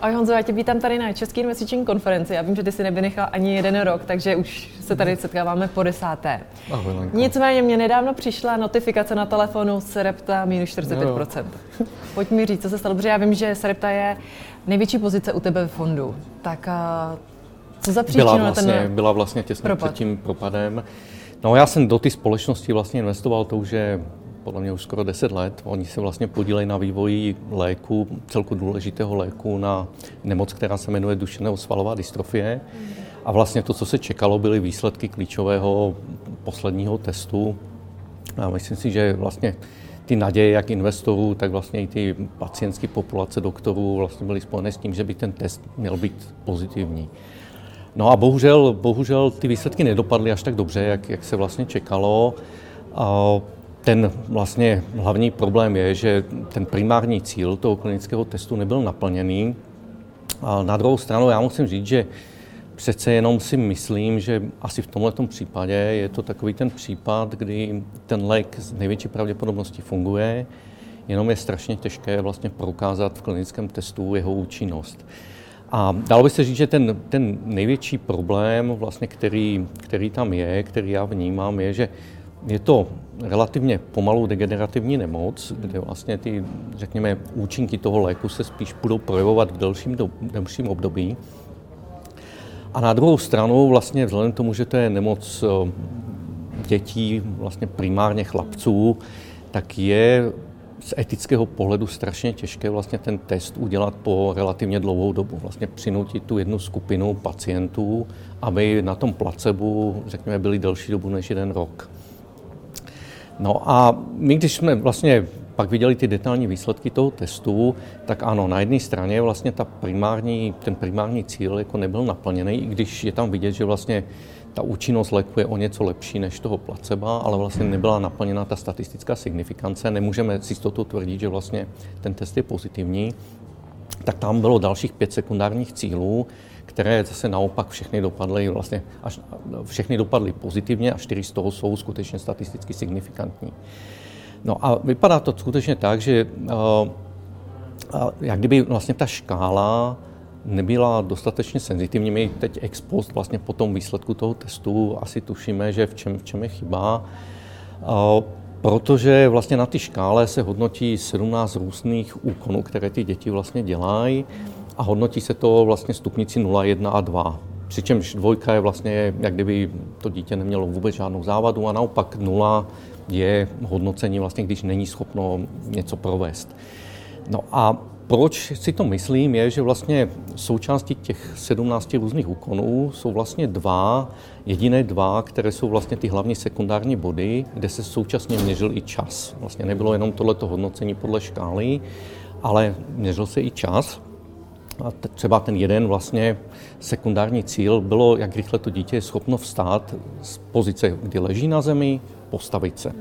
Ahoj Honzo, já tě vítám tady na České investiční konferenci. Já vím, že ty si nevynechal ani jeden rok, takže už se tady setkáváme po desáté. Ahoj, Lenko. Nicméně mě nedávno přišla notifikace na telefonu Serepta minus 45%. Jo. Pojď mi říct, co se stalo, protože já vím, že Serepta je největší pozice u tebe ve fondu. Tak co za příčinu byla vlastně, na ten Byla vlastně těsně propad. před tím propadem. No já jsem do té společnosti vlastně investoval to, že podle mě už skoro 10 let. Oni se vlastně podílejí na vývoji léku, celku důležitého léku na nemoc, která se jmenuje duševného svalová dystrofie. A vlastně to, co se čekalo, byly výsledky klíčového posledního testu. A myslím si, že vlastně ty naděje jak investorů, tak vlastně i ty pacientské populace doktorů vlastně byly spojené s tím, že by ten test měl být pozitivní. No a bohužel, bohužel ty výsledky nedopadly až tak dobře, jak, jak se vlastně čekalo. A ten vlastně hlavní problém je, že ten primární cíl toho klinického testu nebyl naplněný. A na druhou stranu já musím říct, že přece jenom si myslím, že asi v tomto případě je to takový ten případ, kdy ten lék z největší pravděpodobností funguje, jenom je strašně těžké vlastně prokázat v klinickém testu jeho účinnost. A dalo by se říct, že ten, ten největší problém, vlastně, který, který tam je, který já vnímám, je, že je to relativně pomalou degenerativní nemoc, kde vlastně ty, řekněme, účinky toho léku se spíš budou projevovat v delším, do, delším období. A na druhou stranu vlastně vzhledem k tomu, že to je nemoc eh, dětí, vlastně primárně chlapců, tak je z etického pohledu strašně těžké vlastně ten test udělat po relativně dlouhou dobu. Vlastně přinutit tu jednu skupinu pacientů, aby na tom placebu, řekněme, byli delší dobu než jeden rok. No a my, když jsme vlastně pak viděli ty detailní výsledky toho testu, tak ano, na jedné straně vlastně ta primární, ten primární cíl jako nebyl naplněný, i když je tam vidět, že vlastně ta účinnost léku je o něco lepší než toho placeba, ale vlastně nebyla naplněna ta statistická signifikance. Nemůžeme s jistotou tvrdit, že vlastně ten test je pozitivní. Tak tam bylo dalších pět sekundárních cílů, které zase naopak všechny dopadly, vlastně až, všechny dopadly pozitivně a čtyři z toho jsou skutečně statisticky signifikantní. No a vypadá to skutečně tak, že uh, jak kdyby vlastně ta škála nebyla dostatečně senzitivní. My teď ex post vlastně po tom výsledku toho testu asi tušíme, že v čem, v čem je chyba. Uh, protože vlastně na té škále se hodnotí 17 různých úkonů, které ty děti vlastně dělají a hodnotí se to vlastně stupnici 0, 1 a 2. Přičemž dvojka je vlastně, jak kdyby to dítě nemělo vůbec žádnou závadu a naopak nula je hodnocení vlastně, když není schopno něco provést. No a proč si to myslím, je, že vlastně součástí těch 17 různých úkonů jsou vlastně dva, jediné dva, které jsou vlastně ty hlavní sekundární body, kde se současně měřil i čas. Vlastně nebylo jenom tohleto hodnocení podle škály, ale měřil se i čas. A třeba ten jeden vlastně sekundární cíl bylo, jak rychle to dítě je schopno vstát z pozice, kdy leží na zemi, postavit se.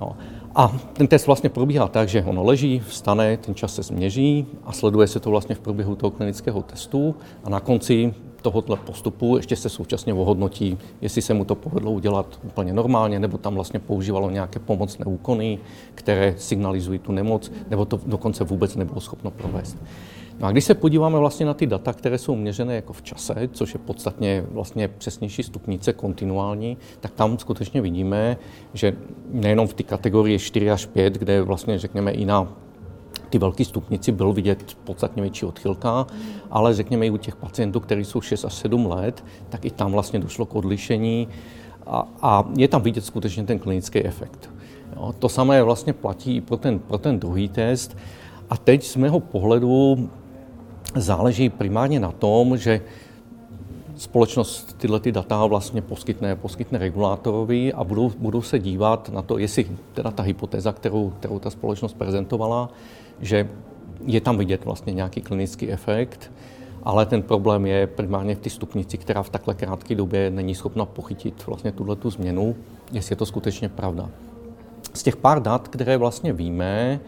No. A ten test vlastně probíhá tak, že ono leží, vstane, ten čas se změří a sleduje se to vlastně v průběhu toho klinického testu a na konci tohoto postupu ještě se současně ohodnotí, jestli se mu to povedlo udělat úplně normálně, nebo tam vlastně používalo nějaké pomocné úkony, které signalizují tu nemoc, nebo to dokonce vůbec nebylo schopno provést. No a když se podíváme vlastně na ty data, které jsou měřené jako v čase, což je podstatně vlastně přesnější stupnice kontinuální, tak tam skutečně vidíme, že nejenom v té kategorii 4 až 5, kde vlastně řekněme i na ty velké stupnici byl vidět podstatně větší odchylka, ale řekněme i u těch pacientů, kteří jsou 6 až 7 let, tak i tam vlastně došlo k odlišení a, a je tam vidět skutečně ten klinický efekt. Jo, to samé vlastně platí i pro ten, pro ten druhý test. A teď z mého pohledu záleží primárně na tom, že společnost tyhle ty data vlastně poskytne, poskytne regulátorovi a budou, budou se dívat na to, jestli teda ta hypotéza, kterou, kterou ta společnost prezentovala, že je tam vidět vlastně nějaký klinický efekt, ale ten problém je primárně v té stupnici, která v takhle krátké době není schopna pochytit vlastně tuhle tu změnu, jestli je to skutečně pravda. Z těch pár dat, které vlastně víme,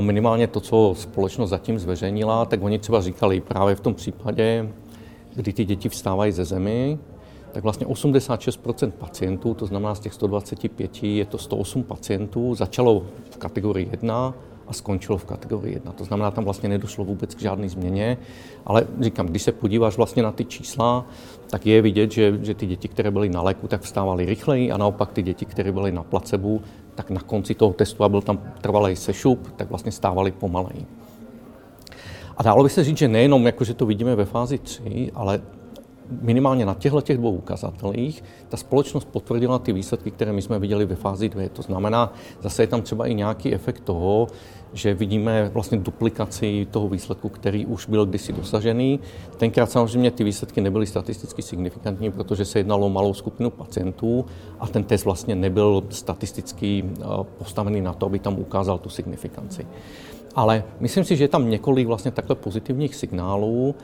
minimálně to, co společnost zatím zveřejnila, tak oni třeba říkali právě v tom případě, kdy ty děti vstávají ze zemi, tak vlastně 86% pacientů, to znamená z těch 125 je to 108 pacientů, začalo v kategorii 1 a skončilo v kategorii 1. To znamená, tam vlastně nedošlo vůbec k žádné změně, ale říkám, když se podíváš vlastně na ty čísla, tak je vidět, že, že ty děti, které byly na léku, tak vstávaly rychleji a naopak ty děti, které byly na placebu, tak na konci toho testu a byl tam trvalý sešup, tak vlastně stávaly pomaleji. A dalo by se říct, že nejenom jako, že to vidíme ve fázi 3, ale minimálně na těchto těch dvou ukazatelích ta společnost potvrdila ty výsledky, které my jsme viděli ve fázi 2. To znamená, zase je tam třeba i nějaký efekt toho, že vidíme vlastně duplikaci toho výsledku, který už byl kdysi dosažený. Tenkrát samozřejmě ty výsledky nebyly statisticky signifikantní, protože se jednalo o malou skupinu pacientů a ten test vlastně nebyl statisticky eh, postavený na to, aby tam ukázal tu signifikanci. Ale myslím si, že je tam několik vlastně takhle pozitivních signálů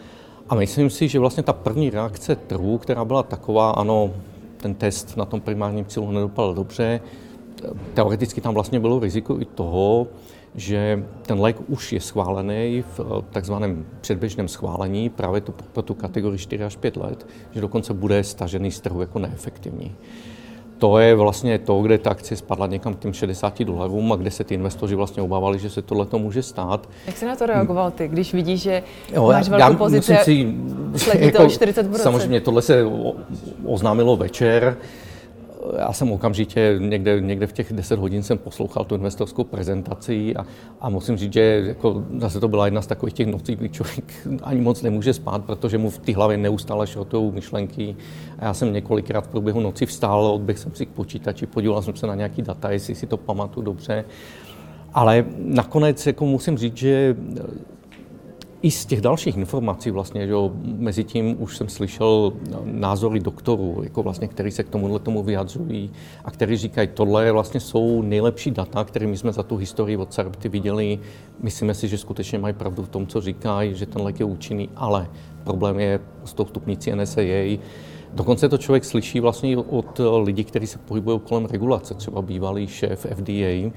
a myslím si, že vlastně ta první reakce trhu, která byla taková, ano, ten test na tom primárním cílu nedopadl dobře, teoreticky tam vlastně bylo riziko i toho, že ten lék už je schválený v eh, takzvaném předběžném schválení právě tu, pro tu kategorii 4 až 5 let, že dokonce bude stažený z trhu jako neefektivní. To je vlastně to, kde ta akcie spadla někam k těm 60 dolarům a kde se ty investoři vlastně obávali, že se tohle to může stát. Jak se na to reagoval ty, když vidíš, že jo, máš velkou já pozici, si, jako, 40%? Samozřejmě tohle se oznámilo večer, já jsem okamžitě někde, někde v těch 10 hodin jsem poslouchal tu investorskou prezentaci a, a musím říct, že jako zase to byla jedna z takových těch nocí, kdy člověk ani moc nemůže spát, protože mu v té hlavě neustále šrotou myšlenky. A já jsem několikrát v průběhu noci vstál, odběhl jsem si k počítači, podíval jsem se na nějaký data, jestli si to pamatuju dobře. Ale nakonec jako musím říct, že i z těch dalších informací vlastně, že mezi tím už jsem slyšel názory doktorů, jako vlastně, který se k tomuhle tomu vyjadřují a který říkají, tohle vlastně jsou nejlepší data, které my jsme za tu historii od Sarepty viděli. Myslíme si, že skutečně mají pravdu v tom, co říkají, že ten lék je účinný, ale problém je s tou stupnicí NSAA. Dokonce to člověk slyší vlastně od lidí, kteří se pohybují kolem regulace, třeba bývalý šéf FDA,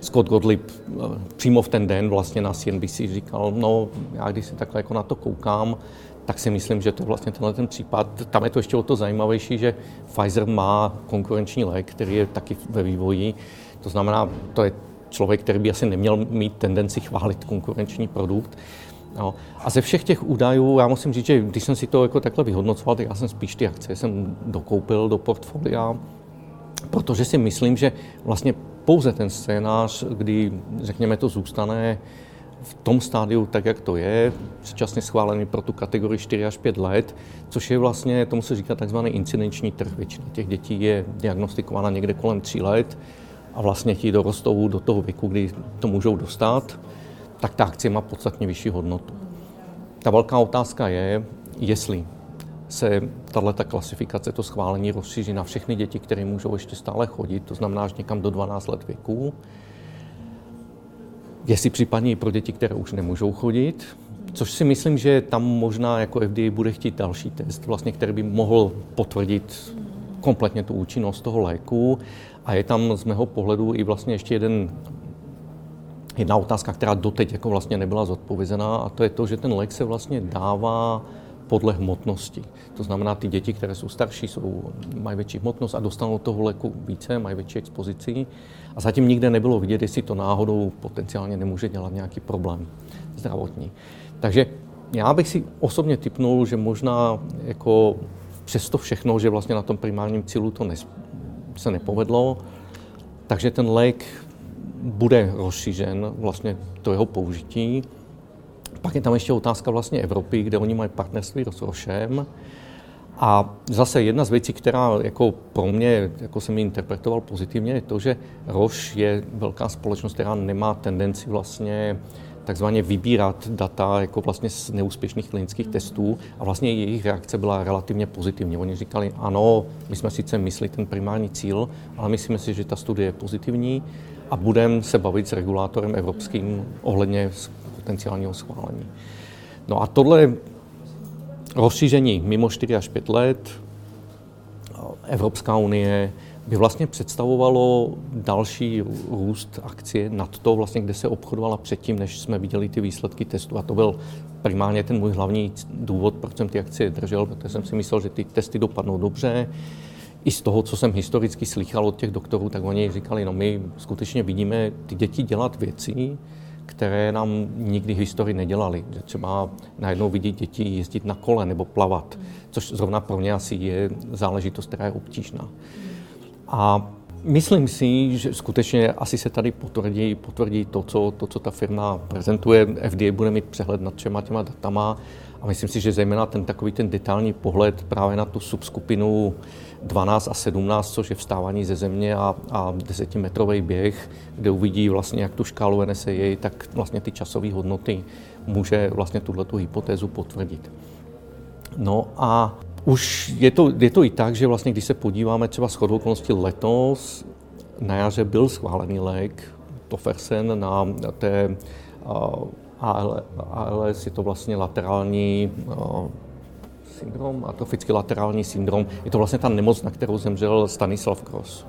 Scott Gottlieb eh, přímo v ten den vlastně na CNBC říkal, no já když se takhle jako na to koukám, tak si myslím, že to je vlastně tenhle ten případ. Tam je to ještě o to zajímavější, že Pfizer má konkurenční lék, který je taky ve vývoji. To znamená, to je člověk, který by asi neměl mít tendenci chválit konkurenční produkt. No. A ze všech těch údajů, já musím říct, že když jsem si to jako takhle vyhodnocoval, tak já jsem spíš ty akcie jsem dokoupil do portfolia, protože si myslím, že vlastně pouze ten scénář, kdy, řekněme, to zůstane v tom stádiu tak, jak to je, předčasně schválený pro tu kategorii 4 až 5 let, což je vlastně, tomu se říká takzvaný incidenční trh. Většina těch dětí je diagnostikována někde kolem 3 let a vlastně ti dorostou do toho věku, kdy to můžou dostat, tak ta akcie má podstatně vyšší hodnotu. Ta velká otázka je, jestli se tato klasifikace, to schválení rozšíří na všechny děti, které můžou ještě stále chodit, to znamená až někam do 12 let věku. Jestli případně i pro děti, které už nemůžou chodit, což si myslím, že tam možná jako FDA bude chtít další test, vlastně, který by mohl potvrdit kompletně tu účinnost toho léku. A je tam z mého pohledu i vlastně ještě jeden jedna otázka, která doteď jako vlastně nebyla zodpovězená, a to je to, že ten lék se vlastně dává podle hmotnosti. To znamená, ty děti, které jsou starší, jsou, mají větší hmotnost a dostanou toho léku více, mají větší expozici. A zatím nikde nebylo vidět, jestli to náhodou potenciálně nemůže dělat nějaký problém zdravotní. Takže já bych si osobně typnul, že možná jako přesto všechno, že vlastně na tom primárním cílu to nes, se nepovedlo, takže ten lék bude rozšířen, vlastně to jeho použití, pak je tam ještě otázka vlastně Evropy, kde oni mají partnerství s Rošem. A zase jedna z věcí, která jako pro mě jako jsem ji interpretoval pozitivně, je to, že Roš je velká společnost, která nemá tendenci vlastně takzvaně vybírat data jako vlastně z neúspěšných klinických testů a vlastně jejich reakce byla relativně pozitivní. Oni říkali, ano, my jsme sice mysleli ten primární cíl, ale myslíme si, že ta studie je pozitivní a budeme se bavit s regulátorem evropským ohledně potenciálního schválení. No a tohle rozšíření mimo 4 až 5 let, Evropská unie, by vlastně představovalo další růst akcie nad to, vlastně, kde se obchodovala předtím, než jsme viděli ty výsledky testu. A to byl primárně ten můj hlavní důvod, proč jsem ty akcie držel, protože jsem si myslel, že ty testy dopadnou dobře. i z toho, co jsem historicky slychal od těch doktorů, tak oni říkali, no my skutečně vidíme ty děti dělat věci, které nám nikdy v historii nedělali. Třeba najednou vidí děti jezdit na kole nebo plavat, což zrovna pro mě asi je záležitost, která je obtížná. A Myslím si, že skutečně asi se tady potvrdí, potvrdí to, co, to, co ta firma prezentuje. FDA bude mít přehled nad všema těma datama a myslím si, že zejména ten takový ten detailní pohled právě na tu subskupinu 12 a 17, což je vstávání ze země a, a desetimetrový běh, kde uvidí vlastně jak tu škálu NSAA, tak vlastně ty časové hodnoty může vlastně tuhle hypotézu potvrdit. No a už je to, je to i tak, že vlastně, když se podíváme třeba shodou okolností letos, na jaře byl schválený lék Tofersen na té ALS, je to vlastně laterální syndrom, atrofický laterální syndrom. Je to vlastně ta nemoc, na kterou zemřel Stanislav Gross.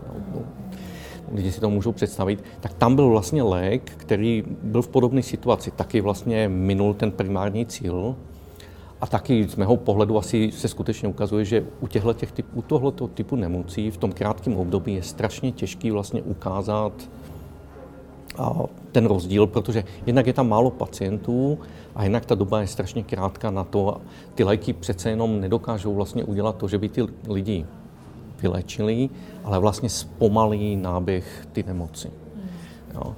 Lidi si to můžou představit. Tak tam byl vlastně lék, který byl v podobné situaci. Taky vlastně minul ten primární cíl, a taky z mého pohledu asi se skutečně ukazuje, že u, těch typ, u tohoto typu nemocí v tom krátkém období je strašně těžký vlastně ukázat ten rozdíl, protože jednak je tam málo pacientů a jednak ta doba je strašně krátká na to. Ty léky přece jenom nedokážou vlastně udělat to, že by ty lidi vylečili, ale vlastně zpomalí náběh ty nemoci. Jo.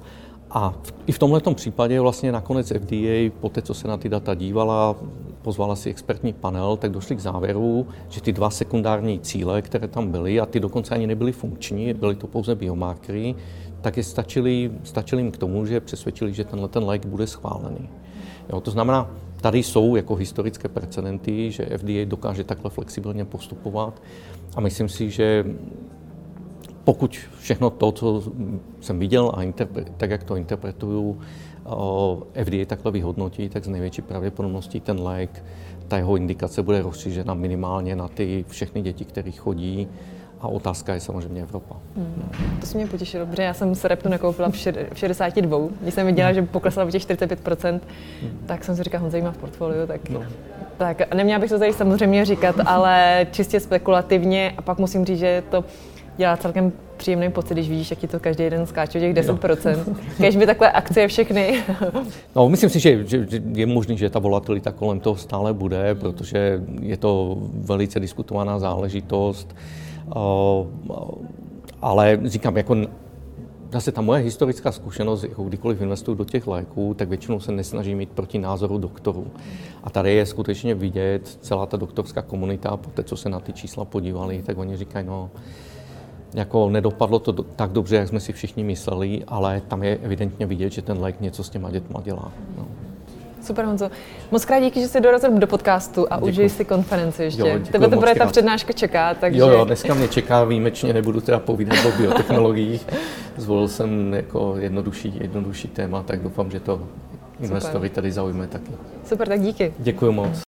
A v, i v tomto případě vlastně nakonec FDA, po té, co se na ty data dívala, pozvala si expertní panel, tak došli k závěru, že ty dva sekundární cíle, které tam byly, a ty dokonce ani nebyly funkční, byly to pouze biomarkery, tak je stačili, stačili jim k tomu, že přesvědčili, že tenhle ten lék bude schválený. Jo, to znamená, tady jsou jako historické precedenty, že FDA dokáže takhle flexibilně postupovat a myslím si, že pokud všechno to, co jsem viděl a tak, jak to interpretuju, FDA takhle vyhodnotí, tak z největší pravděpodobností ten lék, ta jeho indikace bude rozšířena minimálně na ty všechny děti, které chodí a otázka je samozřejmě Evropa. Hmm. To se mě potěšilo, protože já jsem se reptu nakoupila v, šer, v 62. Když jsem viděla, že poklesla o těch 45%, hmm. tak jsem si říkala, Honza má v portfoliu, tak, no. tak neměla bych to tady samozřejmě říkat, ale čistě spekulativně a pak musím říct, že to dělá celkem příjemný pocit, když vidíš, jak ti to každý den skáče těch 10%. Když by takové akcie všechny. no, myslím si, že, že, že je možný, že ta volatilita kolem toho stále bude, protože je to velice diskutovaná záležitost. Ale říkám, jako zase ta moje historická zkušenost, jako kdykoliv investuju do těch léků, tak většinou se nesnažím mít proti názoru doktorů. A tady je skutečně vidět celá ta doktorská komunita, po té, co se na ty čísla podívali, tak oni říkají, no, jako nedopadlo to do, tak dobře, jak jsme si všichni mysleli, ale tam je evidentně vidět, že ten lék něco s těma dětma dělá. No. Super Honzo. Moc krát díky, že jsi dorazil do podcastu a děkuji. užij si konferenci ještě. Jo, Tebe to bude ta přednáška čeká, takže... Jo, jo, dneska mě čeká výjimečně, nebudu teda povídat o biotechnologiích. Zvolil jsem jako jednodušší, jednodušší téma, tak doufám, že to investory tady zaujme taky. Super, tak díky. Děkuji moc.